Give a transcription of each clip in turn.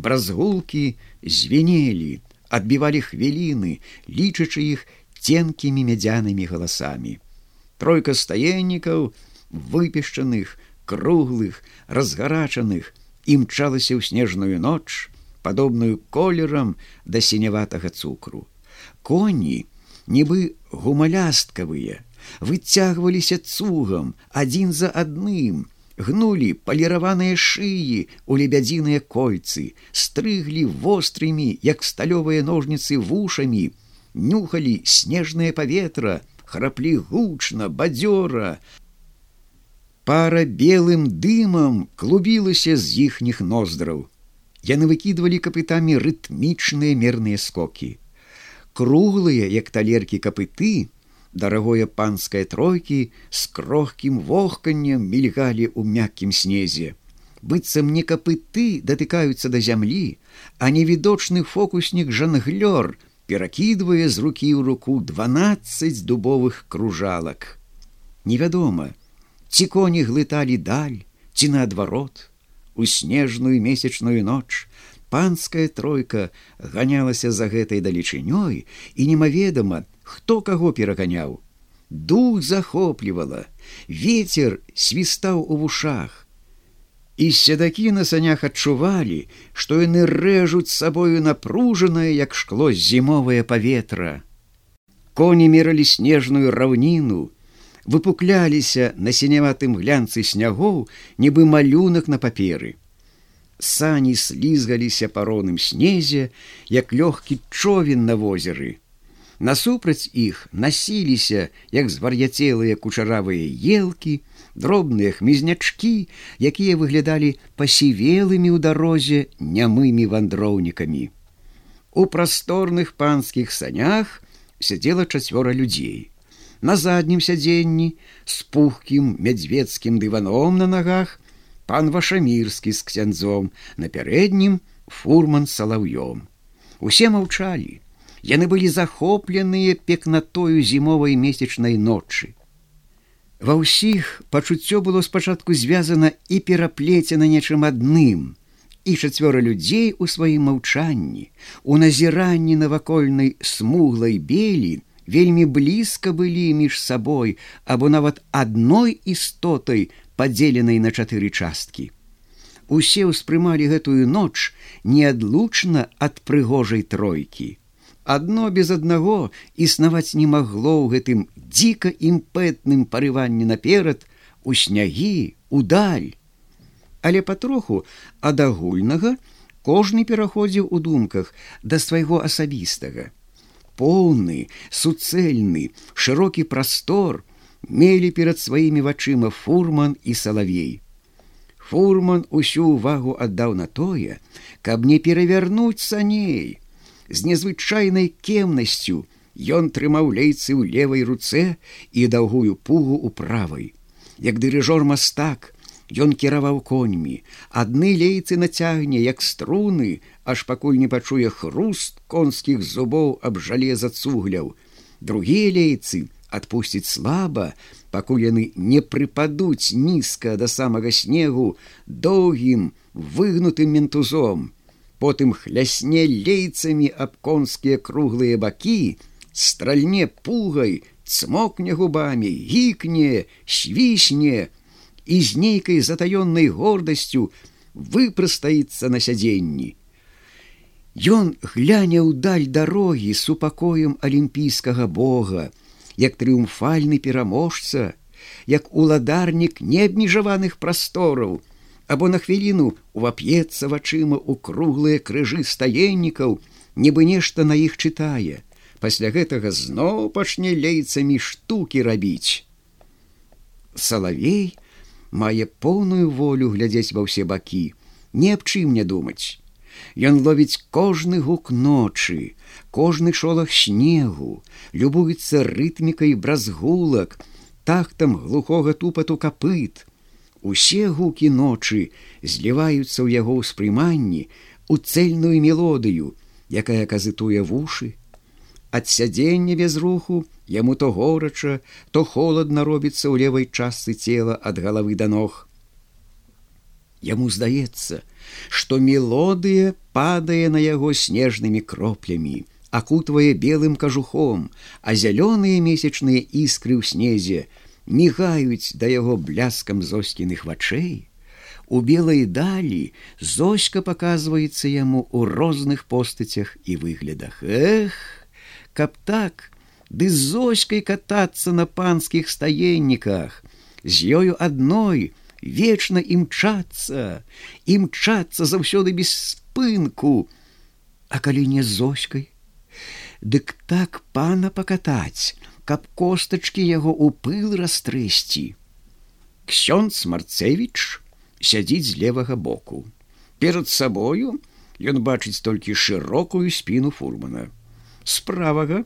бразгулкі звенелі, адбівалі хвіліны, лічачы іх тенкімі мядзянымі галасамі. Тройка стаеннікаў, выпешчаных, круглых, разгарачаных, імчалася ў снежную ноч, падобную колерам да сіняватага цукру. Коні, нібы гумалясткавыя, выцягваліся цугам адзін за адным, гнулі паліраваныя шыі у лебядзіныя кольцы, стрыглі вострымі, як сталёвыя ножніцы вушамі, нюхалі снежнае паветра, храплі гучна, бадзёра. Пара белым дымам клубілася з іхніх ноздраў. Яны выкідвалі капытамі рытмічныя мерныя скокі. Круглыя, як талеркі капыты, дарагое панскае тройкі з крохкім вохканнем мільгалі ў мяккім снезе. быццам не капыты датыкаюцца да зямлі, а невідочны фокуснік жанглёр перакідвае з рукі ў руку 12 дубовых кружалак. Невядома, ці коні глыталі даль, ці наадварот, у снежную месячную ноч, панская тройка ганялася за гэтай далечынёй і немаведама, хто каго пераганяў. Дух захоплівала, ветер свістаў у вушах. І седакі на санях адчувалі, што яны рэжуць сабою напружанае, як шкло зімовае паветра. Коні мералі снежную раўніну, выпукляліся на сіняватым глянцы снягоў, нібы малюнак на паперы. Сані слізгаліся пароным снезе, як лёгкі човен на возеры. Насупраць іх насіліся, як звар'яцелыя кучаравыя елкі, дробныя хмізнячкі, якія выглядалі пасівелымі ў дарозе нямымі вандроўнікамі. У прасторных панскіх санях сядзела чацвёра людзей. На заднім сядзенні з пухкім мядзвецкім дываном на нагах пан вашамірскі з ксяндзом, на пярэднім фурман салаўём. Усе маўчалі яны былі захопленыя пекнатою зімовай месячнай ночы. Ва ўсіх пачуццё было спачатку звязана і пераплецена нечым адным, і чацвёра людзей у сваім маўчанні, у назіранні навакольнай смуглай белі вельмі блізка былі між сабой або нават адной істотай падзеленай на чатыры часткі. Усе ўспрымалі гэтую ноч неадлучна ад прыгожай тройкі. Адно без аднаго існаваць не магло ў гэтым дзіка імпэтным парыванні наперад у снягі удаль але патроху ад агульнага кожны пераходзіў у думках да свайго асабістага. Поўны суцэльны шырокі прастор мелі перад сваімі вачыма фурман і салавей фурман усю ўвагу аддаў на тое каб не перавярнуць саней з незвычайнай кемнасцю ён трымаў лейцы ў левай руцэ і даўгую пугу ў правай. Як дырыжор мастак, ён кіраваў коньмі, адны лейцы нацягне як струны, аж пакуль не пачуе хруст конскіх зубоў аб жалеза цугляў. Другія лейцы адпусціць слаба, пакуль яны не прыпадуць нізка да самага снегу доўгім выгнутым ментузом потым хлясне лейцамі аб конскія круглыя бакі, стральне пугай, цмокне губамі, гікне, свісне і з нейкай затаённай гордасцю выпрастаецца на сядзенні. Ён гляне ўдаль дарогі супакоем алімпійскага бога, як трыумфальны пераможца, як уладарнік неабмежаваных прастораў, або на хвіліну увап'ецца вачыма ў круглыя крыжы стаеннікаў, нібы нешта на іх чытае. Пасля гэтага зноў пачне лейцамі штукі рабіць. Салавей мае поўную волю глядзець ва ўсе бакі, не аб чым не думаць. Ён ловіць кожны гук ночы, кожны шолах снегу, любуецца рытмікай бразгулак, тахтам глухога тупату капыт, Усе гукі ночы зліваюцца ў яго ўспрыманні у цельную мелодыю, якая казытуе вушы. Ад сядзення без руху яму то горача, то холодна робіцца ў левай частцы цела ад галавы да ног. Яму здаецца, што мелодыя падае на яго снежнымі кроплямі, акутвае белым кажухом, а зялёныя месячныя іскры ў снезе мігаюць да яго бляскам зоскіных вачэй. У белай далі зоська паказваецца яму ў розных постацях і выглядах. Эх, каб так, ды з зоськай катацца на панскіх стаенніках, з ёю адной вечна імчацца, імчацца заўсёды без спынку, А калі не зоськай, Дык так пана пакатаць, каб костачкі яго ў пыл растрэсці. Ксёнц Марцевіч сядзіць з левага боку. Перад сабою ён бачыць толькі шырокую спіну фурмана. З правага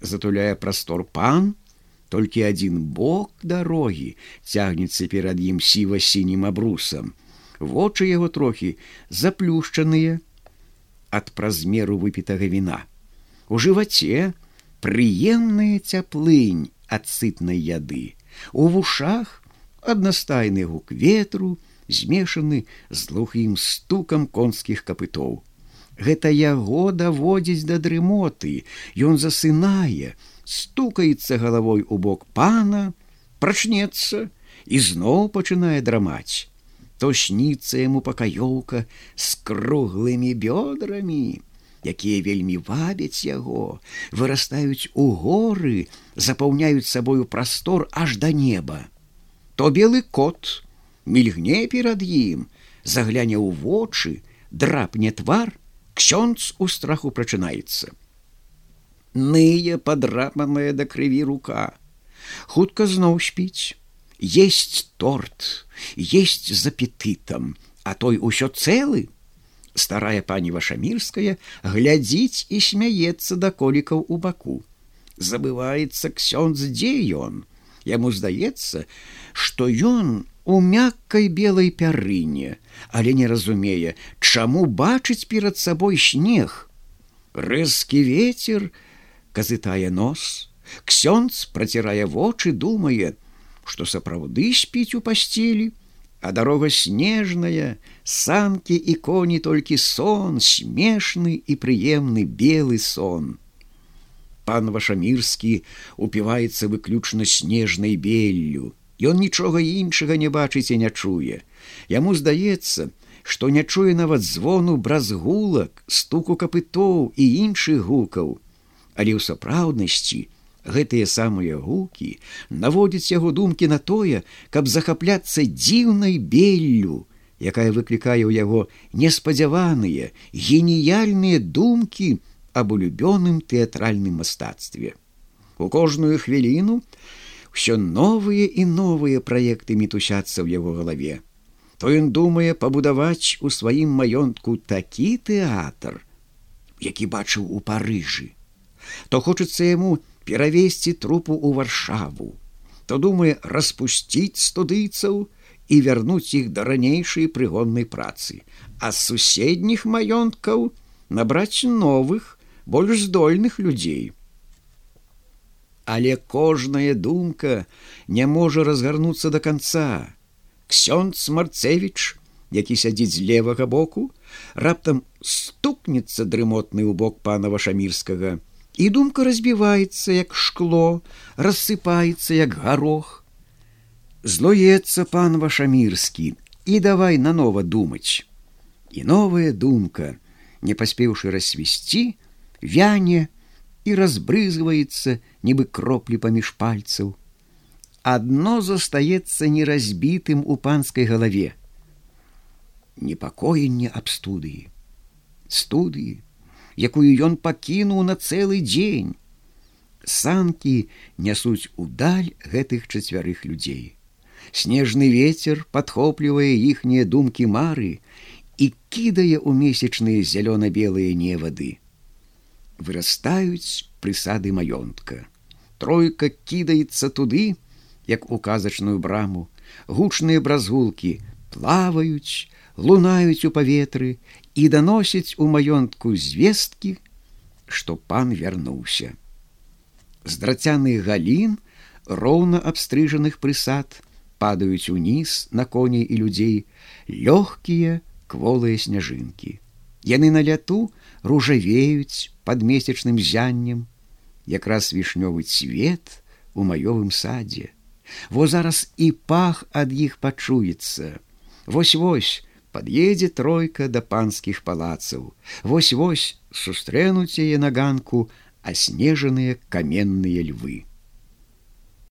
затуляе прастор пан, толькі адзін бок дарогі цягнецца перад ім сіва-сінім абрусам. Вочы яго трохі заплюшчаныя ад празмеру выпітага віна. У жываце прыемная цяплынь ад сытнай яды. У вушах аднастайны гук ветру, змешаны з глухім стукам конскіх капытоў. Гэта яго даводзіць да дрымоты, Ён засынае, стукаецца галавой у бок пана, прачнецца і зноў пачынае драмаць. То сніцца яму пакаёўка з круглымі бёдрамі, якія вельмі вабяць яго, вырастаюць у горы, запаўняюць сабою прастор аж да неба. То белы кот мільгне перад ім, загляне ў вочы, драпне твар, ксёнц у страху прачынаецца. Ные падрапаная да крыві рука. Хутка зноў спіць, есть торт, есть з апетытам, а той усё цэлы. Старая пані вашамірская глядзіць і смяецца да колікаў у баку. Забываецца ксёнз дзе ён. Яму здаецца, што ён у мяккай белай пярыне, але не разумее, чаму бачыць перад сабой снег. Рэзкі ветер казытае нос, Ксёнц працірае вочы, думае, што сапраўды спіць у пасцелі, а дарога снежная, санкі і коні толькі сон, смешны і прыемны белы сон. Пан вашамірскі упіваецца выключна снежнай беллю, Ён нічога іншага не бачыць і не чуе. Яму здаецца, што не чуе нават звону бразгулак, стуку капытоў і іншых гукаў. Але ў сапраўднасці гэтыя самыя гукі наводзяць яго думкі на тое, каб захапляцца дзіўнай беллю, якая выклікае ў яго неспадзяваныя, геніяльныя думкі аб улюбёным тэатральным мастацтве. У кожную хвіліну, все новыя і новыя праекты мітусяцца ў яго галаве. То ён думае пабудаваць у сваім маёнтку такі тэатр, які бачыў у парыжы. То хочацца яму перавесці трупу ў варшаву, то думае распусціць студыйцаў і вярнуць іх да ранейшай прыгоннай працы, а з суседніх маёнткаў набраць новых, больш здольных людзей. Але кожная думка не можа разгарнуцца до конца. Ксёнц Марцевіч, які сядзіць з левага боку, раптам стукнецца дрымотны ў бок пана вашамірскага, і думка разбіваецца як шкло, рассыпаецца як гарох. Злоецца пан вашамірскі і давай нанова думаць. І новая думка, не паспеўшы рассвесці, вяне, і разбрызгваецца нібы кроплі паміж пальцаў. Адно застаецца неразбітым у панскай галаве. Непакоенне аб студыі. Студыі, якую ён пакінуў на цэлы дзень. Санкі нясуць удаль гэтых чацвярых людзей. Снежны ветер падхоплівае іхнія думкі мары і кідае ў месячныя зялёна-белыя невады вырастаюць прысады маёнтка. Тройка кідаецца туды, як у казачную браму, гучныя бразгулкі плаваюць, лунаюць у паветры і даносяць у маёнтку звесткі, што пан вярнуўся. З драцяных галін роўна абстрыжаных прысад падаюць уніз на коней і людзей лёгкія кволыя сняжынкі. Яны на ляту ружавеюць под месячным зяннем, якраз вішнёвы цвет у маёвым садзе. Во зараз і пах ад іх пачуецца. Вось-вось пад'едзе тройка да панскіх палацаў. Вось-вось сустрэнуць яе на ганку аснежаныя каменныя львы.